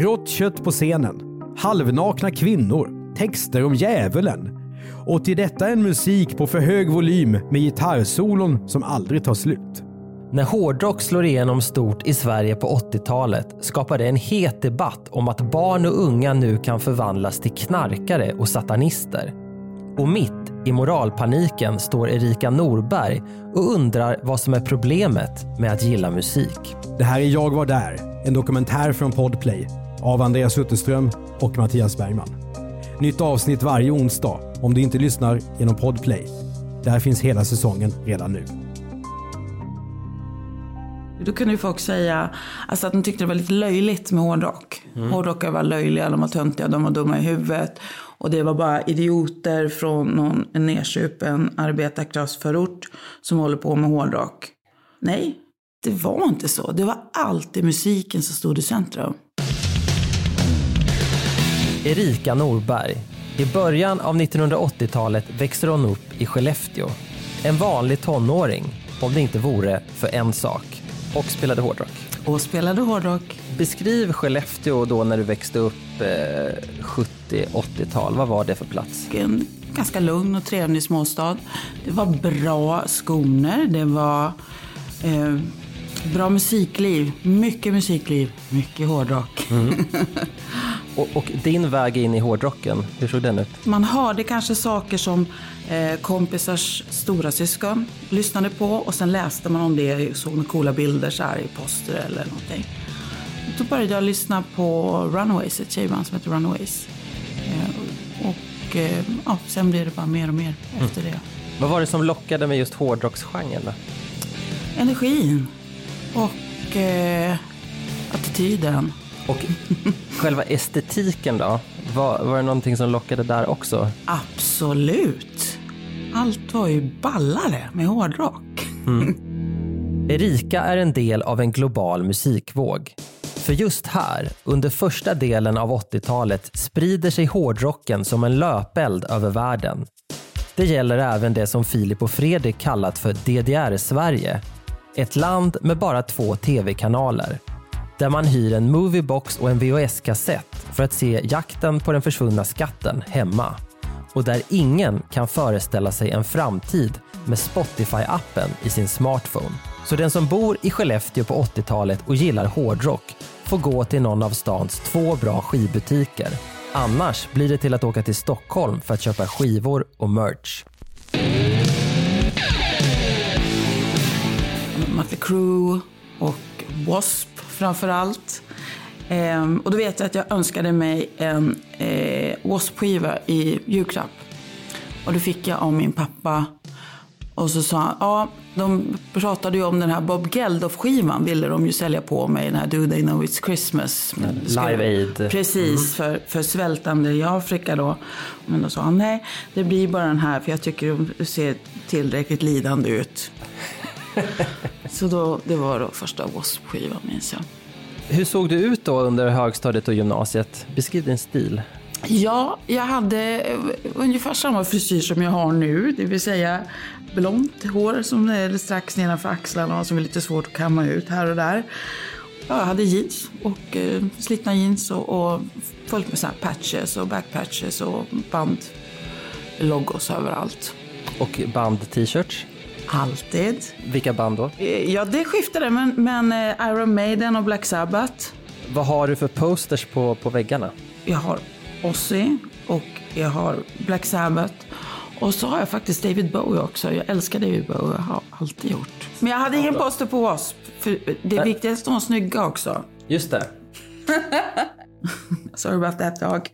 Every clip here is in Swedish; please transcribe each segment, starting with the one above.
Rått kött på scenen, halvnakna kvinnor, texter om djävulen. Och till detta en musik på för hög volym med gitarrsolon som aldrig tar slut. När hårdrock slår igenom stort i Sverige på 80-talet skapar det en het debatt om att barn och unga nu kan förvandlas till knarkare och satanister. Och mitt i moralpaniken står Erika Norberg och undrar vad som är problemet med att gilla musik. Det här är Jag var där, en dokumentär från Podplay av Andreas Utterström och Mattias Bergman. Nytt avsnitt varje onsdag om du inte lyssnar genom Podplay. Där finns hela säsongen redan nu. Då kunde ju folk säga alltså att de tyckte det var lite löjligt med hårdrock. Mm. Hårdrockare var löjliga, de var töntiga, de var dumma i huvudet. Och det var bara idioter från någon, en nedsupen arbetarklassförort som håller på med hårdrock. Nej, det var inte så. Det var alltid musiken som stod i centrum. Erika Norberg. I början av 1980-talet växer hon upp i Skellefteå. En vanlig tonåring, om det inte vore för en sak. Och spelade hårdrock. Och spelade hårdrock. Beskriv Skellefteå då när du växte upp eh, 70-80-tal. Vad var det för plats? En ganska lugn och trevlig småstad. Det var bra skolor. Det var eh, bra musikliv. Mycket musikliv. Mycket hårdrock. Mm. och, och, din väg in i hårdrocken, hur såg den ut? Man hörde kanske saker som eh, kompisars stora syskon lyssnade på och sen läste man om det såg några coola bilder så här i poster eller någonting. Då började jag lyssna på Runaways, ett tjejband som heter Runaways. Eh, och eh, ja, sen blev det bara mer och mer mm. efter det. Vad var det som lockade med just hårdrocksgenren då? Energin och eh, attityden. Och själva estetiken då? Var, var det någonting som lockade där också? Absolut. Allt var ju ballare med hårdrock. Mm. Erika är en del av en global musikvåg. För just här, under första delen av 80-talet, sprider sig hårdrocken som en löpeld över världen. Det gäller även det som Filip och Fredrik kallat för DDR-Sverige. Ett land med bara två tv-kanaler. Där man hyr en moviebox och en VHS-kassett för att se jakten på den försvunna skatten hemma. Och där ingen kan föreställa sig en framtid med Spotify-appen i sin smartphone. Så den som bor i Skellefteå på 80-talet och gillar hårdrock får gå till någon av stans två bra skivbutiker. Annars blir det till att åka till Stockholm för att köpa skivor och merch. Mötley Crüe och W.A.S.P framför allt. Ehm, och då vet jag att jag önskade mig en eh, W.A.S.P-skiva i julklapp. Och det fick jag av min pappa. Och så sa han, ja, de pratade ju om den här Bob Geldof-skivan ville de ju sälja på mig, den här Do They Know It's Christmas. Live Aid. Precis, mm. för, för svältande i Afrika då. Men då sa han, nej, det blir bara den här för jag tycker de ser tillräckligt lidande ut. så då, det var då första W.A.S.P-skivan minns jag. Hur såg du ut då under högstadiet och gymnasiet? Beskriv din stil. Ja, jag hade ungefär samma frisyr som jag har nu. Det vill säga blont hår som är strax nedanför axlarna och som är lite svårt att kamma ut här och där. Ja, jag hade jeans och eh, slitna jeans och, och fullt med såna patches och backpatches och band logos överallt. Och band-t-shirts? Alltid. Vilka band då? Eh, ja, det skiftade, men, men eh, Iron Maiden och Black Sabbath. Vad har du för posters på, på väggarna? Jag har Ozzy och jag har Black Sabbath. Och så har jag faktiskt David Bowie också. Jag älskar David Bowie, jag har alltid gjort. Men jag hade ingen poster på oss. För det är viktigt att de var snygga också. Just det. Sorry about that dog.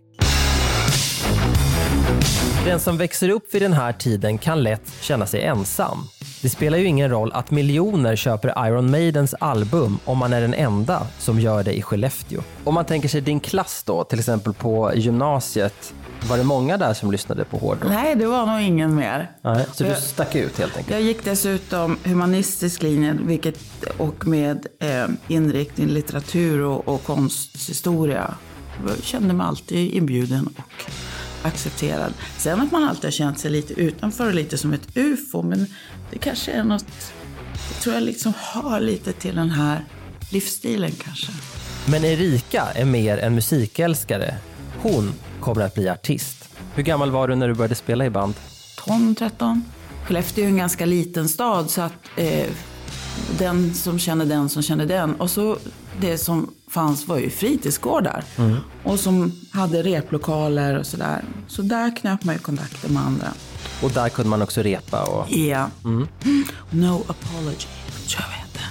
Den som växer upp vid den här tiden kan lätt känna sig ensam. Det spelar ju ingen roll att miljoner köper Iron Maidens album om man är den enda som gör det i Skellefteå. Om man tänker sig din klass då, till exempel på gymnasiet. Var det många där som lyssnade på hårdrock? Nej, det var nog ingen mer. Nej, så du stack ut helt enkelt? Jag gick dessutom humanistisk linje vilket, och med eh, inriktning litteratur och, och konsthistoria. Jag kände mig alltid inbjuden och accepterad. Sen att man alltid har känt sig lite utanför och lite som ett ufo. Men det kanske är något, jag tror jag liksom hör lite till den här livsstilen kanske. Men Erika är mer en musikälskare. Hon kommer att bli artist. Hur gammal var du när du började spela i band? 12, 13. Skellefteå är en ganska liten stad så att eh, den som känner den som känner den. Och så det som fanns var ju fritidsgårdar. Och som hade replokaler och sådär. Så där knöt man ju kontakter med andra. Och där kunde man också repa. Och, Ja. No apology, tror jag heter.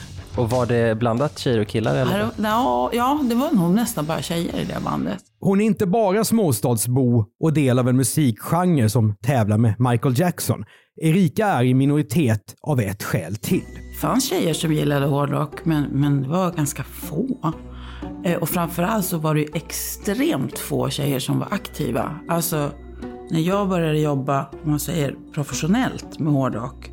och var det blandat tjejer och killar? Eller? Ja, ja, det var nog nästan bara tjejer i det bandet. Hon är inte bara småstadsbo och del av en musikgenre som tävlar med Michael Jackson. Erika är i minoritet av ett skäl till. Det fanns tjejer som gillade hårdrock, men, men det var ganska få. Eh, och framförallt så var det ju extremt få tjejer som var aktiva. Alltså, när jag började jobba, om man säger professionellt med hårdrock.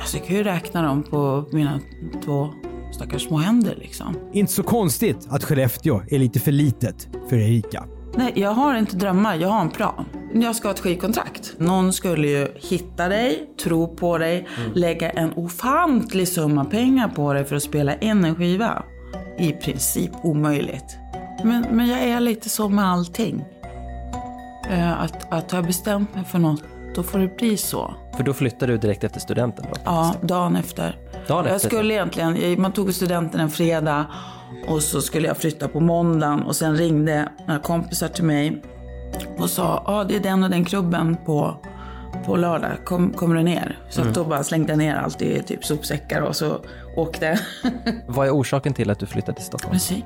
Alltså, jag kan ju räkna dem på mina två stackars små händer liksom. Inte så konstigt att Skellefteå är lite för litet för Erika. Nej, jag har inte drömmar, jag har en plan. Jag ska ha ett skivkontrakt. Någon skulle ju hitta dig, tro på dig, lägga en ofantlig summa pengar på dig för att spela in en skiva. I princip omöjligt. Men, men jag är lite så med allting. Eh, Att, att har jag bestämt mig för något, då får det bli så. För då flyttade du direkt efter studenten? Då? Ja, dagen efter. Dagen jag efter? skulle egentligen, man tog studenten en fredag och så skulle jag flytta på måndagen och sen ringde några kompisar till mig och sa, ja ah, det är den och den klubben på, på lördag, Kom, kommer du ner? Så Mm. att då bara slängde jag ner allt i typ sopsäckar och så åkte Vad är orsaken till att du flyttade till Stockholm? musik.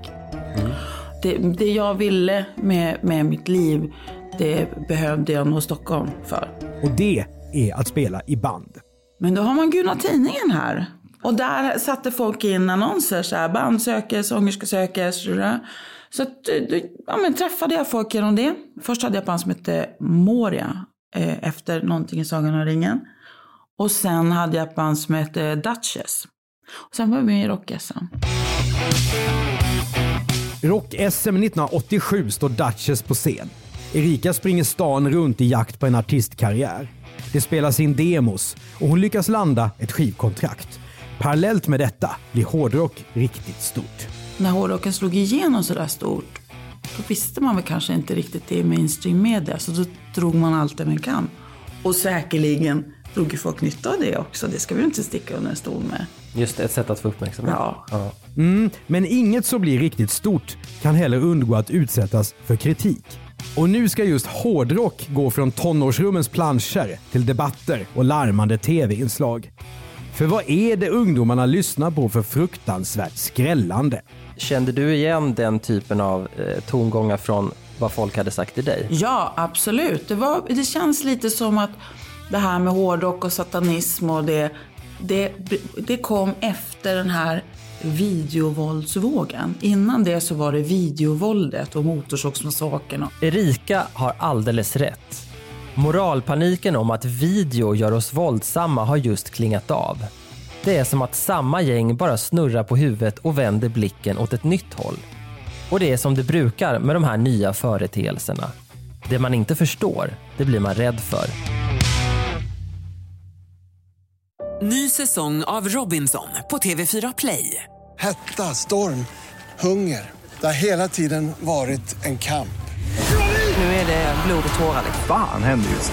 Det, det jag ville med, med mitt liv, det behövde jag nå Stockholm för. Och det är att spela i band. Men då har man Gula Tidningen här. Och där satte folk in annonser så här, band söker, sångerska söker. Så, att, då, ja, men träffade jag folk genom det. Först hade jag ett band som hette Moria eh, efter någonting i Sagan om ringen. Och sen hade jag ett band som hette Duchess. Och sen var vi med i Rock-SM. Rock-SM 1987 står Duchess på scen. Erika springer stan runt i jakt på en artistkarriär. Det spelas in demos och hon lyckas landa ett skivkontrakt. Parallellt med detta blir hårdrock riktigt stort. När hårdrocken slog igenom så där stort, då visste man väl kanske inte riktigt det i mainstream media. Så då drog man allt det man kan. Och säkerligen drog ju folk nytta av det också. Det ska vi ju inte sticka under en stol med. Just ett sätt att få uppmärksamhet. Ja. Men inget som blir riktigt stort kan heller undgå att utsättas för kritik. Och nu ska just hårdrock gå från tonårsrummens planscher till debatter och larmande tv-inslag. För vad är det ungdomarna lyssnar på för fruktansvärt skrällande? Kände du igen den typen av eh, tongångar från vad folk hade sagt till dig? Ja, absolut. Det, var, det känns lite som att det här med hårdrock och satanism och det, det, det kom efter den här videovåldsvågen. Innan det så var det videovåldet och Motorsågsmassakern. Erika har alldeles rätt. Moralpaniken om att video gör oss våldsamma har just klingat av. Det är som att samma gäng bara snurrar på huvudet och vänder blicken åt ett nytt håll. Och det är som det brukar med de här nya företeelserna. Det man inte förstår, det blir man rädd för. Ny säsong av Robinson på TV4 Play. Hetta, storm, hunger. Det har hela tiden varit en kamp. Nu är det blod och tårar. liksom. Fan händer just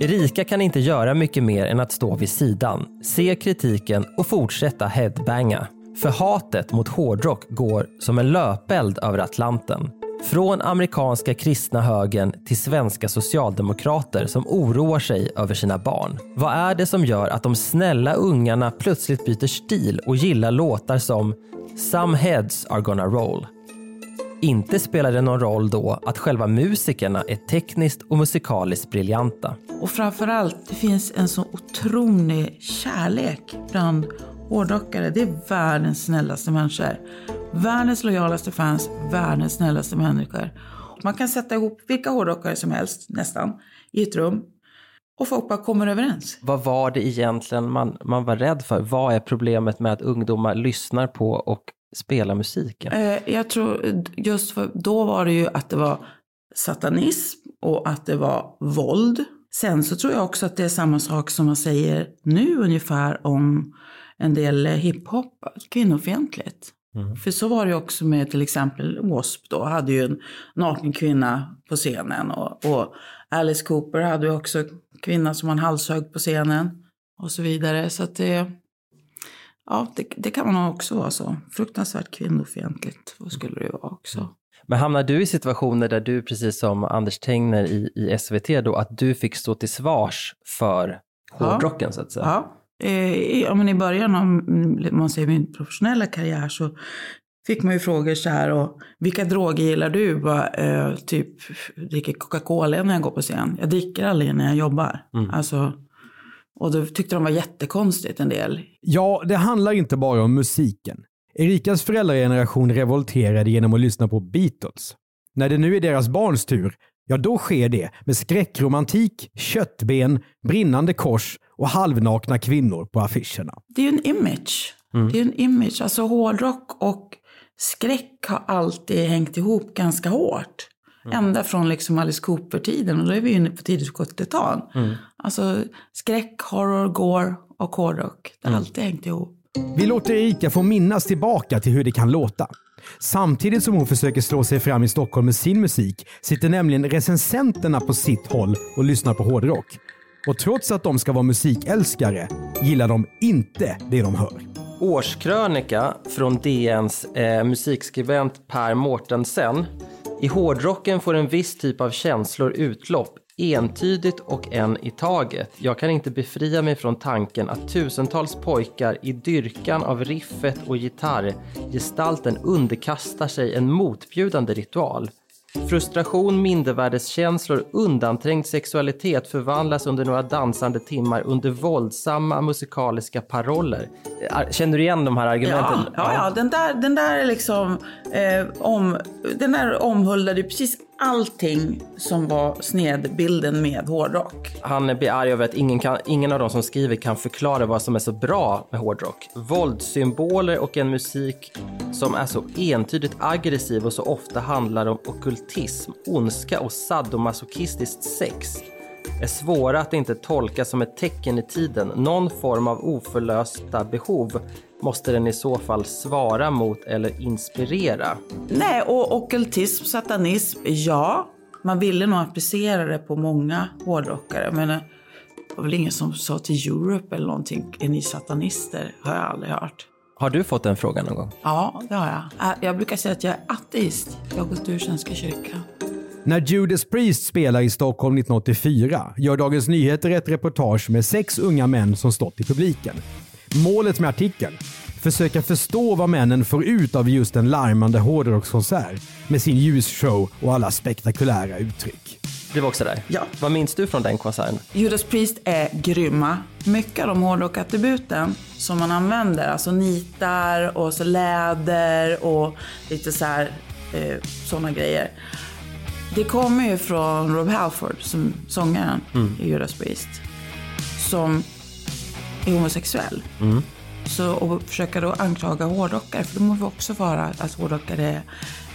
Erika kan inte göra mycket mer än att stå vid sidan, se kritiken och fortsätta headbanga. För hatet mot hårdrock går som en löpeld över Atlanten. Från amerikanska kristna högern till svenska socialdemokrater som oroar sig över sina barn. Vad är det som gör att de snälla ungarna plötsligt byter stil och gillar låtar som “Some heads are gonna roll”? Inte spelar det någon roll då att själva musikerna är tekniskt och musikaliskt briljanta. Och framförallt, det finns en så otrolig kärlek bland hårdrockare. Det är världens snällaste människor. Världens lojalaste fans, världens snällaste människor. Man kan sätta ihop vilka hårdrockare som helst, nästan, i ett rum. Och folk bara kommer överens. Vad var det egentligen man, man var rädd för? Vad är problemet med att ungdomar lyssnar på och spelar musiken? Eh, jag tror just för då var det ju att det var satanism och att det var våld. Sen så tror jag också att det är samma sak som man säger nu ungefär om en del hiphop, kvinnofientligt. Mm. För så var det ju också med till exempel W.A.S.P. då, hade ju en naken kvinna på scenen. Och, och Alice Cooper hade ju också kvinna som man halshög på scenen. Och så vidare. Så att det, ja, det, det kan man också vara så. Fruktansvärt kvinnofientligt skulle det vara också. Men hamnar du i situationer där du, precis som Anders Tengner i, i SVT då, att du fick stå till svars för hårdrocken ja. så att säga? Ja. Eh, ja, men I början av man säger, min professionella karriär så fick man ju frågor så här, och, vilka droger gillar du? Bara, eh, typ, dricker Coca-Cola när jag går på scen. Jag dricker aldrig när jag jobbar. Mm. Alltså, och då tyckte de var jättekonstigt en del. Ja, det handlar inte bara om musiken. Erikas föräldrageneration revolterade genom att lyssna på Beatles. När det nu är deras barns tur, ja då sker det med skräckromantik, köttben, brinnande kors och halvnakna kvinnor på affischerna. Det är ju en image. Mm. Det är en image. Alltså hårdrock och skräck har alltid hängt ihop ganska hårt. Mm. Ända från liksom Alice Cooper-tiden och då är vi inne på tidigt 70-tal. Mm. Alltså skräck, horror, gore och hårdrock. Det har mm. alltid hängt ihop. Vi låter Erika få minnas tillbaka till hur det kan låta. Samtidigt som hon försöker slå sig fram i Stockholm med sin musik sitter nämligen recensenterna på sitt håll och lyssnar på hårdrock. Och trots att de ska vara musikälskare gillar de inte det de hör. Årskrönika från DNs eh, musikskribent Per Mårtensen. I hårdrocken får en viss typ av känslor utlopp, entydigt och en i taget. Jag kan inte befria mig från tanken att tusentals pojkar i dyrkan av riffet och gitarrgestalten underkastar sig en motbjudande ritual. Frustration, mindervärdeskänslor, undanträngd sexualitet förvandlas under några dansande timmar under våldsamma musikaliska paroller. Känner du igen de här argumenten? Ja, ja, ja. Den, där, den där liksom eh, om, den där omhuldade precis allting som var snedbilden med hårdrock. Han blir arg över att ingen, kan, ingen av de som skriver kan förklara vad som är så bra med hårdrock. Våldssymboler och en musik som är så entydigt aggressiv och så ofta handlar om okultism, ondska och sadomasochistiskt sex är svåra att inte tolka som ett tecken i tiden, någon form av oförlösta behov måste den i så fall svara mot eller inspirera? Nej, och ockultism, satanism, ja. Man ville nog applicera det på många hårdrockare. Men det var väl ingen som sa till Europe eller någonting, är ni satanister? har jag aldrig hört. Har du fått den frågan någon gång? Ja, det har jag. Jag brukar säga att jag är ateist. Jag har gått ur Svenska kyrkan. När Judas Priest spelar i Stockholm 1984 gör Dagens Nyheter ett reportage med sex unga män som stått i publiken. Målet med artikeln? Försöka förstå vad männen får ut av just en larmande hårdrockskonsert med sin ljusshow och alla spektakulära uttryck. Du var också där? Ja. Vad minns du från den konserten? Judas Priest är grymma. Mycket av de hårdrockattributen som man använder, alltså nitar och så läder och lite så här, eh, sådana grejer Det kommer ju från Rob Halford, som sångaren Mm. i Judas Priest. Som är homosexuell. Mm. Så och försöka då anklaga hårdrockare, för de har vi också vara att hårdrockare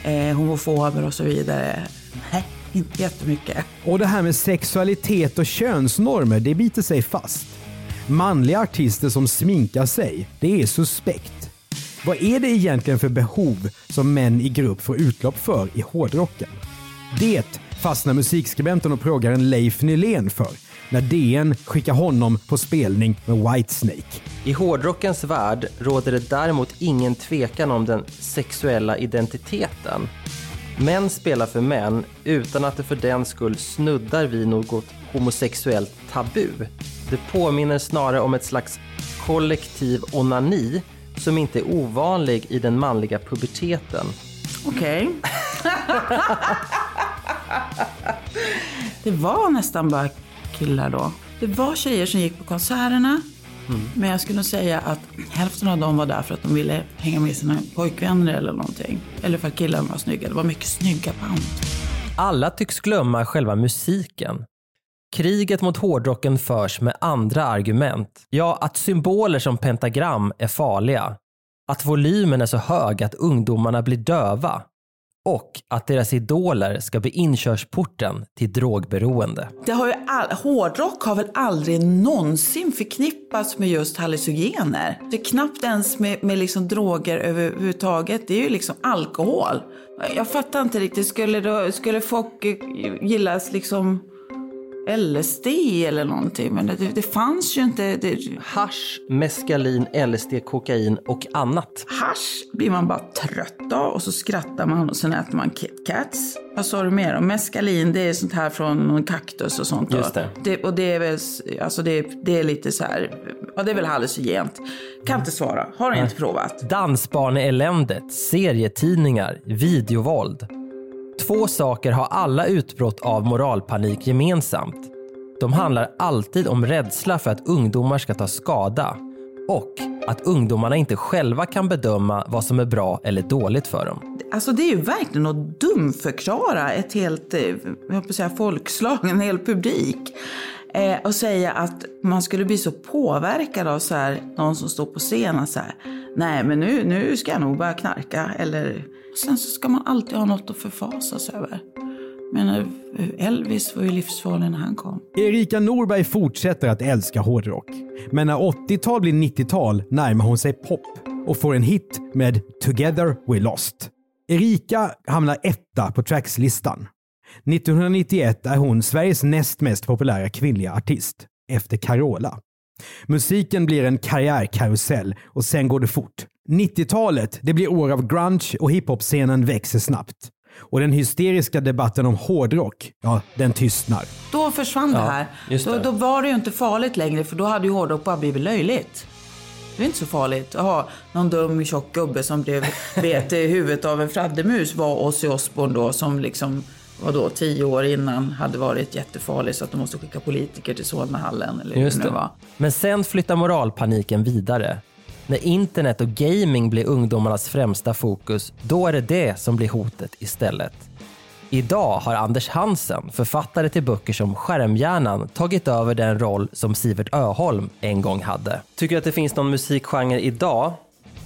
är eh, homofober och så vidare. Nej, inte jättemycket. Och det här med sexualitet och könsnormer, det biter sig fast. Manliga artister som sminkar sig, det är suspekt. Vad är det egentligen för behov som män i grupp får utlopp för i hårdrocken? Det fastnar musikskribenten och proggaren Leif Nylén för när DN skickar honom på spelning med Whitesnake. I hårdrockens värld råder det däremot ingen tvekan om den sexuella identiteten. Män spelar för män utan att det för den skull snuddar vid något homosexuellt tabu. Det påminner snarare om ett slags kollektiv onani som inte är ovanlig i den manliga puberteten. Okej. det var nästan bara killar då. Det var tjejer som gick på konserterna. Men jag skulle säga att hälften av dem var där för att de ville hänga med sina pojkvänner eller någonting. Eller för att killarna var snygga. Det var mycket snygga band. Alla tycks glömma själva musiken. Kriget mot hårdrocken förs med andra argument. Ja, att symboler som pentagram är farliga. Att volymen är så hög att ungdomarna blir döva. Och att deras idoler ska bli inkörsporten till drogberoende. Det har ju all, hårdrock har väl aldrig någonsin förknippats med just hallucinogener. Det är knappt ens med, med liksom droger överhuvudtaget. Det är ju liksom alkohol. Jag fattar inte riktigt. Skulle, då, skulle folk gillas liksom LSD eller någonting? Men det, det fanns ju inte. Det, Hasch, meskalin, LSD, kokain och annat. hasch blir man bara trött av och så skrattar man och sen äter man KitKats. Vad sa du mer om? Meskalin, det är sånt här från någon kaktus och sånt. Just det. det och det är väl, alltså det, det är lite så här, ja det är väl hallucinogent. Kan inte svara, har inte provat. Dansbaneeländet, serietidningar, videovåld. Två saker har alla utbrott av moralpanik gemensamt. De handlar alltid om rädsla för att ungdomar ska ta skada och att ungdomarna inte själva kan bedöma vad som är bra eller dåligt för dem. Alltså det är ju verkligen att dumförklara ett helt, eh, jag på säga folkslag, en hel publik. Eh, och säga att man skulle bli så påverkad av så här, någon som står på scenen så här, nej men nu, nu ska jag nog börja knarka. Eller, sen så ska man alltid ha något att förfasas över. Men eh, Elvis var ju livsfarlig när han kom. Erika Norberg fortsätter att älska hårdrock. Men när 80-tal blir 90-tal närmar hon sig pop och får en hit med “Together We Lost”. Erika hamnar etta på Trackslistan. 1991 är hon Sveriges näst mest populära kvinnliga artist, efter Carola. Musiken blir en karriärkarusell och sen går det fort. 90-talet det blir år av grunge och hiphop-scenen växer snabbt. Och den hysteriska debatten om hårdrock, ja, den tystnar. Då försvann det Ja, här. just Då, det. då var det ju inte farligt längre för då hade ju hårdrock bara blivit löjligt. Det är inte så farligt. Jaha, någon dum tjock gubbe som blev bet i huvudet av en fladdermus var Ozzy Osbourne då som liksom var då tio år innan hade varit jättefarlig så att de måste skicka politiker till Solnahallen eller Just det det. var. Men sen flyttar moralpaniken vidare. När internet och gaming blir ungdomarnas främsta fokus, då är det det som blir hotet istället. Idag har Anders Hansen, författare till böcker som Skärmhjärnan, tagit över den roll som Sivert Öholm en gång hade. Tycker du att det finns någon musikgenre idag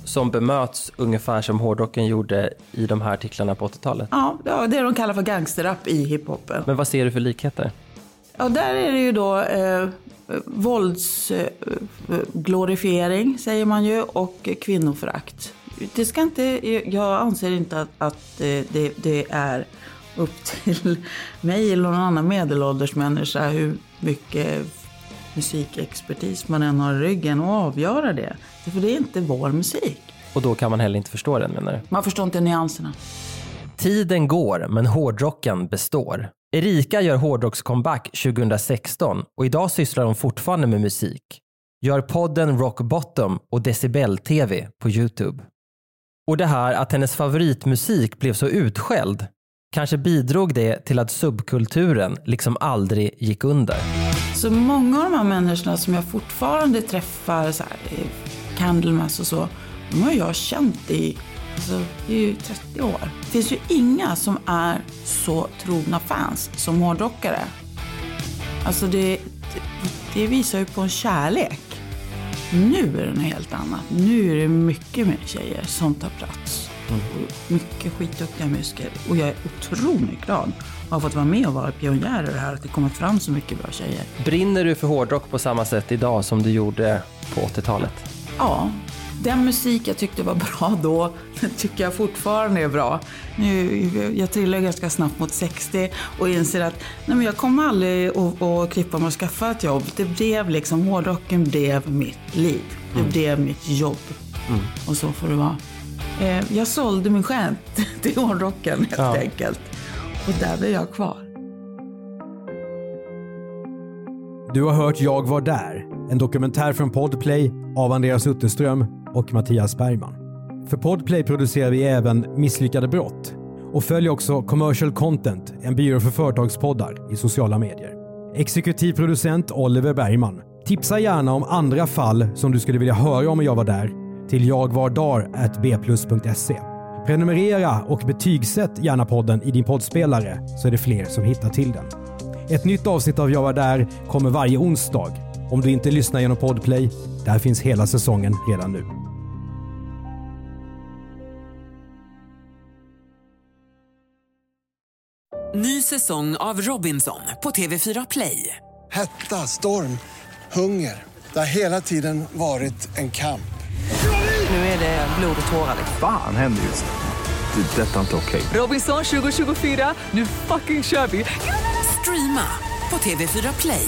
som bemöts ungefär som hårdrocken gjorde i de här artiklarna på 80-talet? Ja, det är de kallar för gangsterrap i hiphopen. Men vad ser du för likheter? Ja, där är det ju då eh, våldsglorifiering, säger man ju, och kvinnoförakt. Det ska inte, jag anser inte att, att eh, det, det är upp till mig eller någon annan medelålders människa hur mycket musikexpertis man än har i ryggen och avgöra det. För det är inte vår musik. Och då kan man heller inte förstå den menar du? Man förstår inte nyanserna. Tiden går, men hårdrocken består. Erika gör hårdrockscomeback 2016 och idag sysslar hon fortfarande med musik. Gör podden Rock Bottom och Decibel-TV på Youtube. Och det här att hennes favoritmusik blev så utskälld, kanske bidrog det till att subkulturen liksom aldrig gick under. Så många av de här människorna som jag fortfarande träffar, så här, Candlemass och så, de har jag känt i Alltså, det är ju 30 år. Det finns ju inga som är så trogna fans som hårdrockare. Alltså det, det, visar ju på en kärlek. Nu är det något helt annat. Nu är det mycket mer tjejer som tar plats. Och mycket skitduktiga musiker. Och jag är otroligt glad att ha fått vara med och vara pionjär i det här. Att det kommer fram så mycket bra tjejer. Brinner du för hårdrock på samma sätt idag som du gjorde på 80-talet? Ja, den musik jag tyckte var bra då, den tycker jag fortfarande är bra. Nu, jag trillar ganska snabbt mot 60 och inser att nej men jag kommer aldrig att, att klippa mig och skaffa ett jobb. Det blev liksom, hårdrocken blev mitt liv. Det Mm. blev mitt jobb. Mm. Och så får det vara. Eh, Jag sålde min själ till hårdrocken helt Ja. enkelt. Och där blev jag kvar. Du har hört Jag var där, en dokumentär från Podplay av Andreas Utterström och Mattias Bergman. För Podplay producerar vi även Misslyckade brott och följ också Commercial Content, en byrå för företagspoddar i sociala medier. Exekutiv producent Oliver Bergman. Tipsa gärna om andra fall som du skulle vilja höra om Jag var där till jagvardar.bplus.se. Prenumerera och betygsätt gärna podden i din poddspelare så är det fler som hittar till den. Ett nytt avsnitt av Jag var där kommer varje onsdag. Om du inte lyssnar genom Podplay, där finns hela säsongen redan nu. Ny säsong av Robinson på TV4 Play. Hetta, storm, hunger. Det har hela tiden varit en kamp. Nu är det blod och tårar. Fan händer just nu. Det. är Detta är inte okej. Robinson 2024, nu fucking kör vi! Streama på TV4 Play.